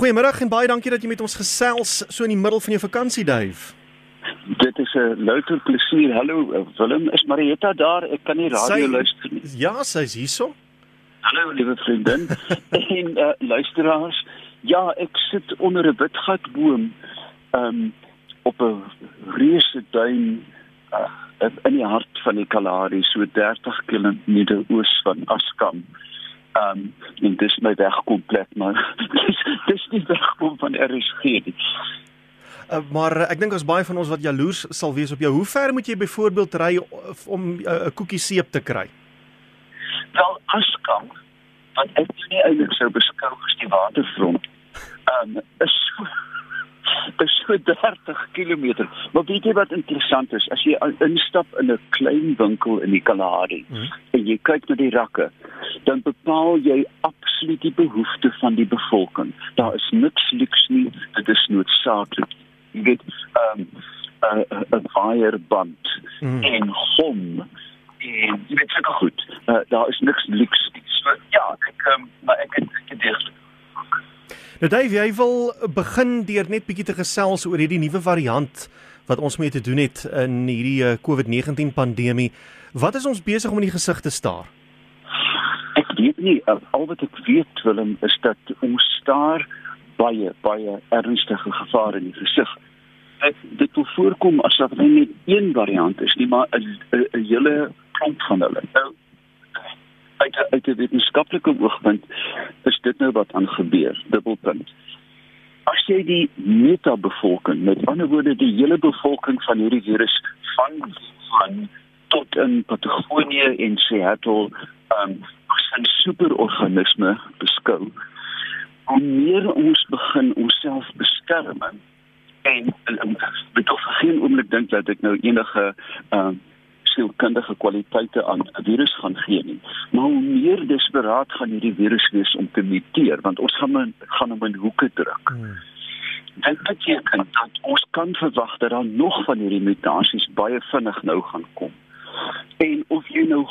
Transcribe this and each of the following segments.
Goeiemôre en baie dankie dat jy met ons gesels so in die middel van jou vakansie, Dave. Dit is 'n louter plesier. Hallo Willem, is Marietta daar? Ek kan nie radio sy, luister nie. Ja, sy's hierso. Hallo liewe vriendin en uh, luisteraars. Ja, ek sit onder 'n witgatboom um op 'n reuse duin uh, in die hart van die Kalahari, so 30 km oos van Askam. Um en dis my wegkomplek, maar dis nie wegkom van RSG nie. Uh, maar uh, ek dink ons baie van ons wat jaloers sal wees op jou. Hoe ver moet jy byvoorbeeld ry om 'n uh, koekie seep te kry? Wel, Askam, wat ek nie eintlik sou beskou as die waterfront, um, is so is so 30 km. Maar weet jy wat interessant is? As jy instap in 'n klein winkel in die Kalahari hmm. en jy kyk na die rakke, dan bepaal jy absoluut die behoeftes van die bevolking. Daar is niks luks nie, dit is noodsaaklik jy weet ehm um, 'n fireband mm. en hom en jy weet seker goed uh, daar is niks luks so ja ek um, maar ek het ek het dit Nou Dave, jy wil begin deur net bietjie te gesels oor hierdie nuwe variant wat ons mee te doen het in hierdie uh, COVID-19 pandemie. Wat is ons besig om in die gesig te staar? Ek weet nie al wat ek weet Willem is dat ons staar baie baie ernstige gevare in die gesig. Dit dit wil voorkom as dat nie net een variant is nie, maar 'n hele klomp van hulle. Nou uit uit 'n wetenskaplike oogpunt is dit nou wat aan gebeur. Dubbelpunt. As jy die metabevolking, met ander woorde die hele bevolking van hierdie virus van van tot in Patagonië en Seattle um as 'n superorganisme beskou, hoe meer ons begin onsself beskerm en ek bedoel geen oomblik dink dat ek nou enige uh, sielkundige kwaliteite aan 'n virus gaan gee nie desperaat gaan hierdie virus wees om te muteer want ons gaan men, gaan hom in hoeke druk hmm. Dit beteken dat ons kan verwag dat daar nog van hierdie mutasies baie vinnig nou gaan kom. En of jy nou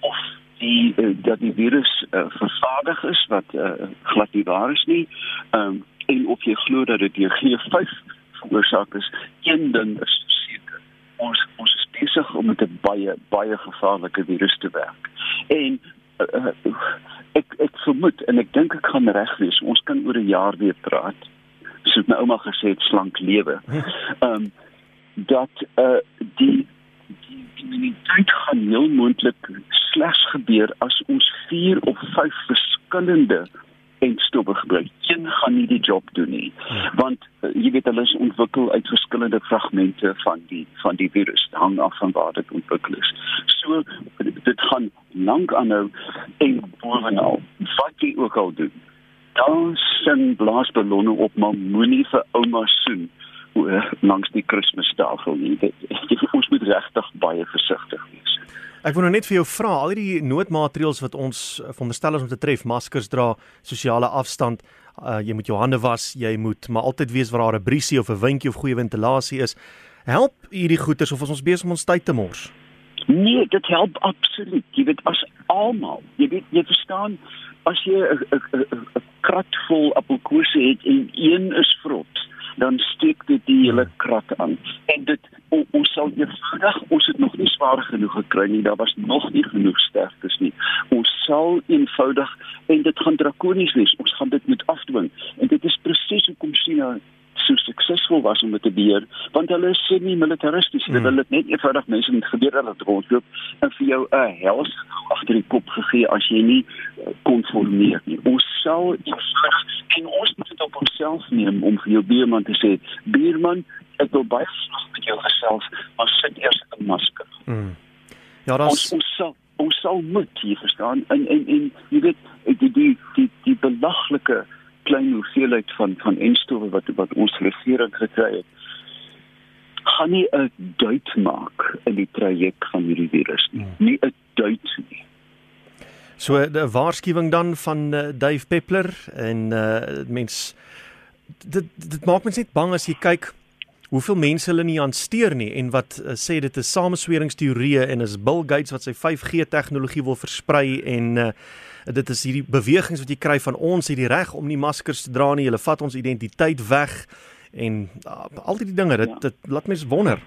of die uh, dat die virus uh, vervaardig is wat uh, glad nie waar is nie. Um, en of jy glo dat dit deur G5 veroorsaak is, een ding is seker. Ons ons is besig om met 'n baie baie gevaarlike virus te werk. En uh, ek ek vermoed en ek dink ek gaan reg wees. Ons kan oor 'n jaar weer praat. Soos my ouma gesê het, slank lewe. Ehm um, dat uh, die die immuniteit gaan heel moontlik slegs gebeur as ons 4 of 5 verskillende entstowwe gebruik. Een gaan nie die job doen nie. Want uh, jy weet hulle is ontwikkel uit verskillende fragmente van die van die virus, hang af van waar dit ontwikkel is. So dit gaan lank aanhou en bovenal wat jy ook al doen. Dan sien blaasballonne op maar moenie vir ouma soen langs die Kersfeestafel nie. Ons moet regtig baie versigtig wees. Ek wil nou net vir jou vra, al die noodmaatreëls wat ons eh, veronderstel is om te tref, maskers dra, sosiale afstand, uh, jy moet jou hande was, jy moet maar altyd weet waar daar 'n briesie of 'n windjie of goeie ventilasie is. Help hierdie goeters of ons besig om ons tyd te mors? Nee, dit help absoluut. Jy weet as almal, jy weet jy verstaan as jy 'n krat vol appelkose het en een is vrot, dan steek dit die hele krat aan. En dit o, ons sal eenvoudig, ons het nog nie swaar genoeg gekry nie. Daar was nog nie genoeg sterftes nie. Ons sal eenvoudig en dit gaan drakonies wees. Ons gaan dit moet afdwing. En dit is presies hoekom China so suksesvol was om dit te beheer want hulle is semi-militaristies hmm. hulle het net eenvoudig mense met gebeur hulle rondloop en vir jou 'n hels agter die kop gegee as jy nie uh, konformeer nie ons sal eenvoudig en ons moet dit op onsself neem om vir jou buurman te sê buurman ek wil baie graag met jou gesels maar sit eers 'n masker hmm. ja dat ons, ons sal ons sal moet hier verstaan en en en jy weet die die die die belaglike klein hoeveelheid van van enstowwe wat wat ons regering gekry het gaan nie 'n duit maak in die traject van hierdie virus nie. Hmm. Nie 'n duit nie. So 'n waarskuwing dan van uh, Dave Peppler en uh mens dit dit maak mens net bang as jy kyk hoeveel mense hulle nie aansteer nie en wat uh, sê dit is samesweringsteorieë en is Bill Gates wat sy 5G tegnologie wil versprei en uh Dit is hierdie bewegings wat jy kry van ons het die reg om nie maskers te dra nie. Hulle vat ons identiteit weg en uh, al die dinge dit, ja. dit laat mens wonder.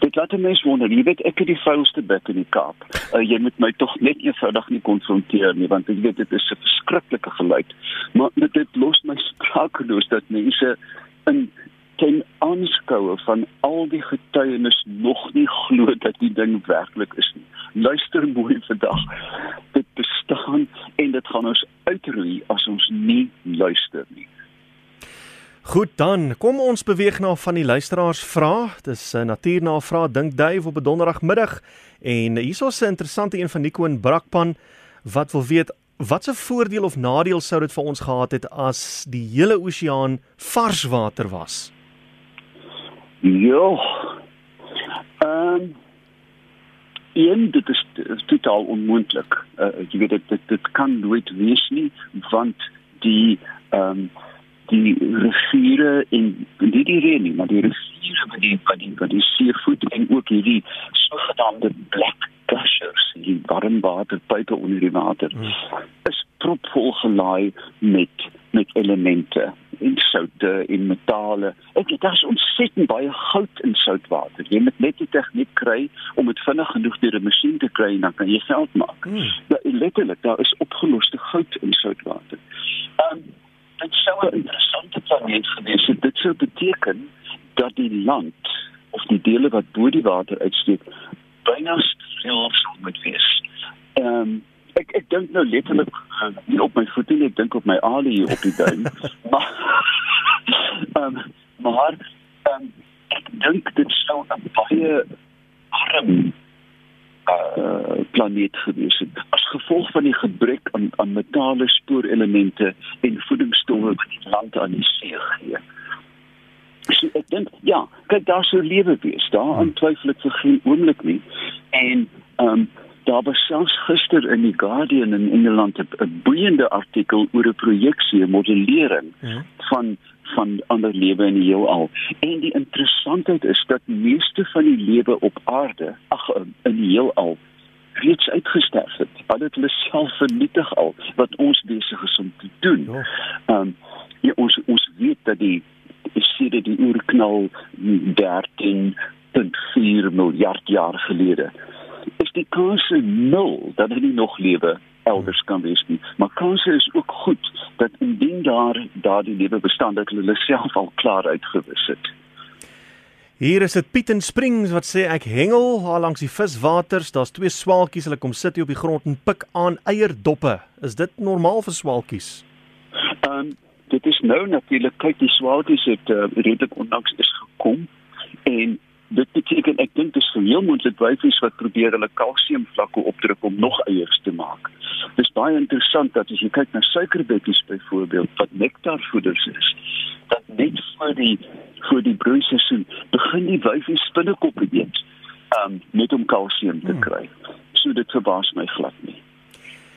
Dit laat my wonder, jy weet ek het die vuilste bek in die Kaap. Uh, jy moet my tog net eenvoudig nie konfronteer nie want ek weet dit is 'n verskriklike geluid. Maar dit, dit los my sprakeloos dat mense in ten aanskoue van al die getuienis nog nie glo dat die ding werklik is nie. Luister mooi vandag. Dit bestaan en dit gaan ons uitroei as ons nie luister nie. Goed dan, kom ons beweeg na van die luisteraars vra. Dis 'n natuurnavraag dink Dave op 'n donderdagmiddag en hierso 'n interessante een van Nico en Brakpan wat wil weet watse voordeel of nadeel sou dit vir ons gehad het as die hele oseaan vars water was? Ja. Ehm um, een dit is, is totaal onmoontlik. Uh, jy weet dit, dit dit kan nooit wees nie want die ehm um, die riviere en nie die reën nie, maar die riviere wat die wat die wat die seevoet en ook hierdie sogenaamde black gushers, die warm water pype onder die water hmm. is propvol gelaai met met elemente en soutte en metale. Ek dit is ontsettend baie goud in soutwater. Jy moet net die tegniek kry om dit vinnig genoeg deur 'n masjien te kry en dan kan jy geld maak. Hmm. Ja, letterlik, daar is opgeloste goud in soutwater. Um, dit sou 'n interessante planeet gewees het. Dit sou beteken dat die land of die dele wat bo die water uitsteek byna stil sou moet wees. Ehm um, ek ek dink nou letterlik uh, nie op my voete nie, ek dink op my alie hier op die duin. maar ehm um, maar um, ek dink dit sou 'n baie arm uh, planeet gewees het as gevolg van die gebrek aan aan metale spoorelemente en voedingsstowwe wat die land aan die see gee. So ek dink ja, kyk daar sou lewe wees. Daar aan twyfel ek vir geen oomblik nie. En ehm um, daar was selfs gister in die Guardian in Engeland 'n boeiende artikel oor 'n projeksie, 'n modellering ja. van van ander lewe in die heelal. En die interessantheid is dat meeste van die lewe op aarde, ag in die heelal reeds uitgesterf het. Al het hulle self vernietig al wat ons besig is om te doen. Ehm um, ja, ons ons weet dat die sedert die oerknal 13.4 miljard jaar gelede is die kans nul dat hulle nog lewe elders kan wees nie. Maar kanse is ook goed dat indien daar daardie lewe bestaan dat hulle self al klaar uitgewis het. Hier is dit Piet en Springs wat sê ek hengel haar langs die viswaters. Daar's twee swaalkies, hulle kom sit hier op die grond en pik aan eierdoppe. Is dit normaal vir swaalkies? Ehm um, dit is nou natuurlik kyk die swaalkies het uh, redelik onlangs is gekom en dit beteken ek dink dit is heel moontlik wyfies wat probeer hulle kalsiumvlakke opdruk om nog eiers te maak. Dis baie interessant dat as jy kyk na suikerbekkies byvoorbeeld wat nektarvoeders is, dat net vir die vir die broeiseisoen begin die wyfies spinnekoppe eet um net om kalsium te hmm. kry. So dit verbaas my glad nie.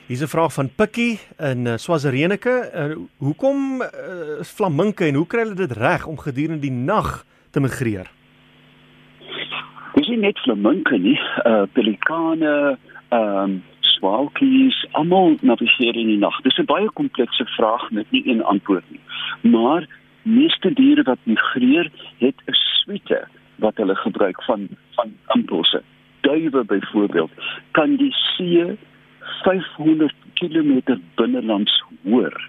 Hier's 'n vraag van Pikkie in uh, Swazirenike. Uh, hoekom uh, flaminke en hoe kry hulle dit reg om gedurende die nag te migreer? Dis nie net flaminke nie, uh pelikane, ehm um, swalkies, almal navigeer in die nag. Dis 'n baie komplekse vraag met nie een antwoord nie. Maar meeste diere wat migreer, het 'n suite wat hulle gebruik van van impulse. Duwe byvoorbeeld kan die see 500 km binnelands hoor.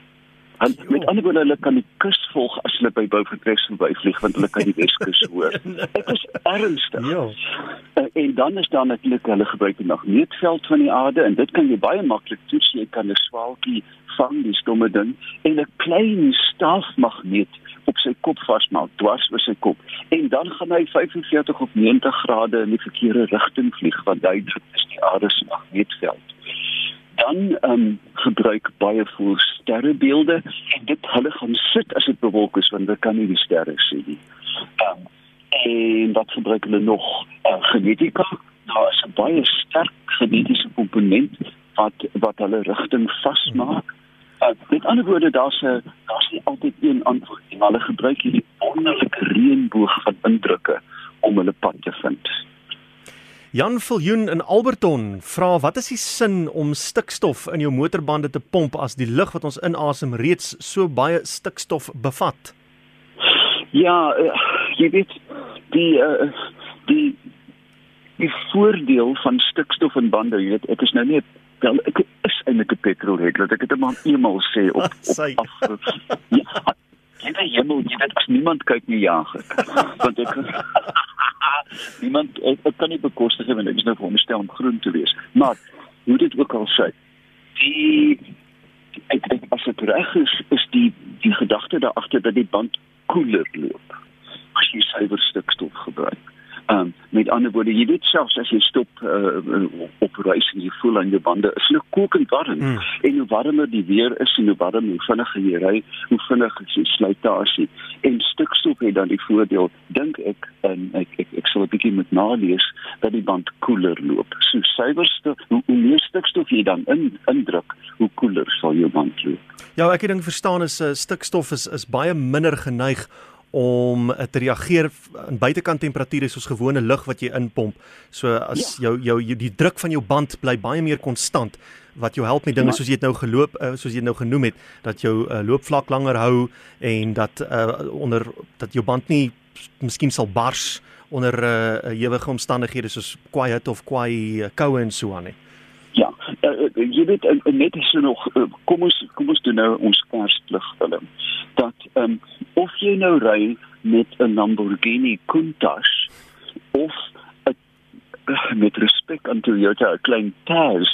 En met ander woorde hulle kan die kus volg as hulle by Beaufort verbyvlieg want hulle kan die Weskus hoor. Dit is ernstig. Ja. En dan is daar natuurlik hulle gebruik die magneetveld van die aarde en dit kan jy baie maklik toets. Jy kan 'n swaalkie vang, die stomme ding en 'n klein staafmagneet op sy kop vasmaak, dwars oor sy kop. En dan gaan hy 45 of 90 grade in die verkeerde rigting vlieg want hy is die aarde se magneetveld dan um, gebruik baie voel sterrebeelde en dit hulle gaan sit as dit bewolk is want hulle kan nie die sterre sien nie. Um, en wat gebruik hulle nog uh, genetika? Daar is 'n baie sterk genetiese komponent wat wat hulle rigting vasmaak. Uh, met ander woorde daar's 'n daar's nie altyd een antwoord nie, hulle gebruik hierdie wonderlike reënboog van indrukke om hulle pad te vind. Jan Viljoen in Alberton vra wat is die sin om stikstof in jou motorbande te pomp as die lug wat ons inasem reeds so baie stikstof bevat? Ja, uh, jy weet die uh, die die voordeel van stikstof in bande, jy weet, ek is nou nie wel ek is eintlik 'n petrolhead, laat ek dit maar eenmal sê op op af. Ja, jy weet jy moet jy weet as niemand kyk nie jaag ek. Want ek niemand ek, ek kan nie bekostig want ek is nou veronderstel om groen te wees. Maar hoe dit ook al sê, die ek dink as dit reg is, is die die gedagte daar agter dat die band koeler loop as jy suiwer stikstof gebruik. Ehm um, met ander woorde, jy weet selfs as jy stop uh, op reis en jy voel aan jou bande is hulle kokend warm. Mm. En hoe warmer die weer is en hoe warmer hoe vinniger jy ry, hoe vinniger jy slytasie. En stikstof het dan die voordeel, dink ek, en ek ek, ek sal 'n bietjie met nalees dat die band koeler loop. So suiwerste, hoe, hoe meer stikstof jy dan in indruk, hoe koeler sal jou band loop. Ja, ek dink verstaan is uh, stikstof is is baie minder geneig om uh, te reageer aan buitekant temperature soos gewone lug wat jy inpomp. So as ja. jou jou die druk van jou band bly baie meer konstant wat jou help met dinge ja. soos jy dit nou geloop uh, soos jy nou genoem het dat jou uh, loopvlak langer hou en dat uh, onder dat jou band nie miskien sal bars onder uh, ewige omstandighede soos kwaai hitte of kwaai uh, koue en so aan nie. Ja, uh, jy weet uh, net is er nog uh, kom ons kom ons doen nou ons kerslig film dat ehm um, of jy nou ry met 'n Lamborghini Countach of a, met respek aan Toyota 'n klein Taz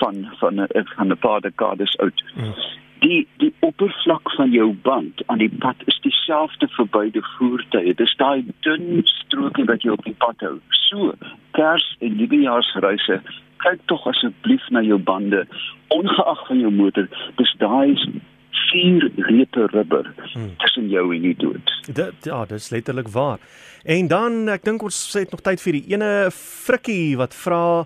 van van 'n van 'n paar dekades oud. Mm. Die die oppervlak van jou band aan die pad is dieselfde vir beide voertuie. Dis daai dun strokie wat jy op die pad hou. So, Kers en Nuwejaarsreise, kyk tog asseblief na jou bande ongeag van jou motor. Dis daai vier reete rubber hmm. tussen jou en die dood. Dit ja, dis letterlik waar. En dan ek dink ons het nog tyd vir die ene frikkie wat vra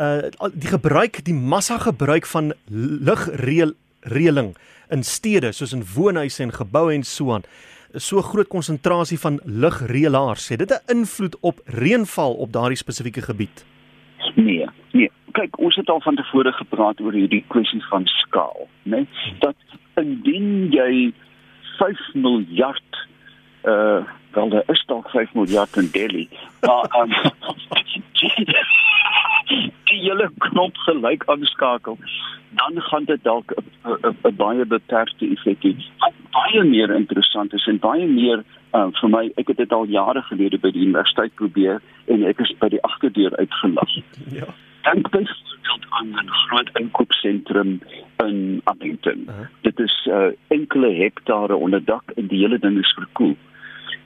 uh die gebruik die massa gebruik van lugreëling in stede soos in woonhuise en geboue en so aan so groot konsentrasie van lugreëlaars het dit 'n invloed op reënval op daardie spesifieke gebied nee nee kyk ons het al van tevore gepraat oor hierdie kwessie van skaal né nee? dat indien jy 5 miljard uh wel daar is dalk 5 miljard in Delhi maar um, die hele knop gelyk aanskakel dan gaan dit dalk 'n baie beperkte effek hê baie meer interessant is en baie meer uh, vir my ek het dit al jare gelede by die universiteit probeer en ek is by die agterdeur uitgelag. Ja. Dink byvoorbeeld aan 'n groot inkoopsentrum in Appington. Uh -huh. Dit is uh, enkele hektare onder dak en die hele ding is verkoel.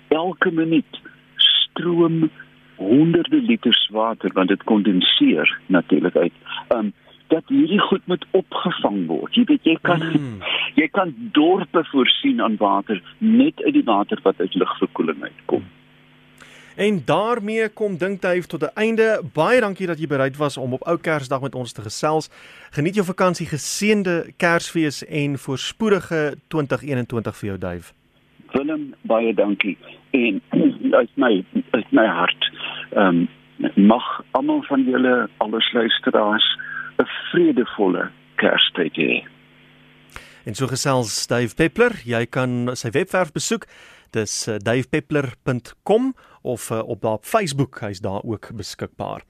Elke minuut stroom honderde liters water want dit kondenseer natuurlik uit. Um dat hierdie goed moet opgevang word. Jy weet jy kan mm. jy kan dorpe voorsien aan water net uit die water wat uit lugverkoeling uitkom. Mm. En daarmee kom Dinktyf tot 'n einde. Baie dankie dat jy bereid was om op Ou Kersdag met ons te gesels. Geniet jou vakansie, geseënde Kersfees en voorspoedige 2021 vir jou, Duif. Willem, baie dankie. En uit my uit my hart, ehm um, mag almal van julle alles luisteraars 'n vredevolle Kerstyd hê. En so gesels Duif Peppler, jy kan sy webwerf besoek. Dis uh, eh, duifpeppler.com of uh, op daar op Facebook, hy's daar ook beskikbaar.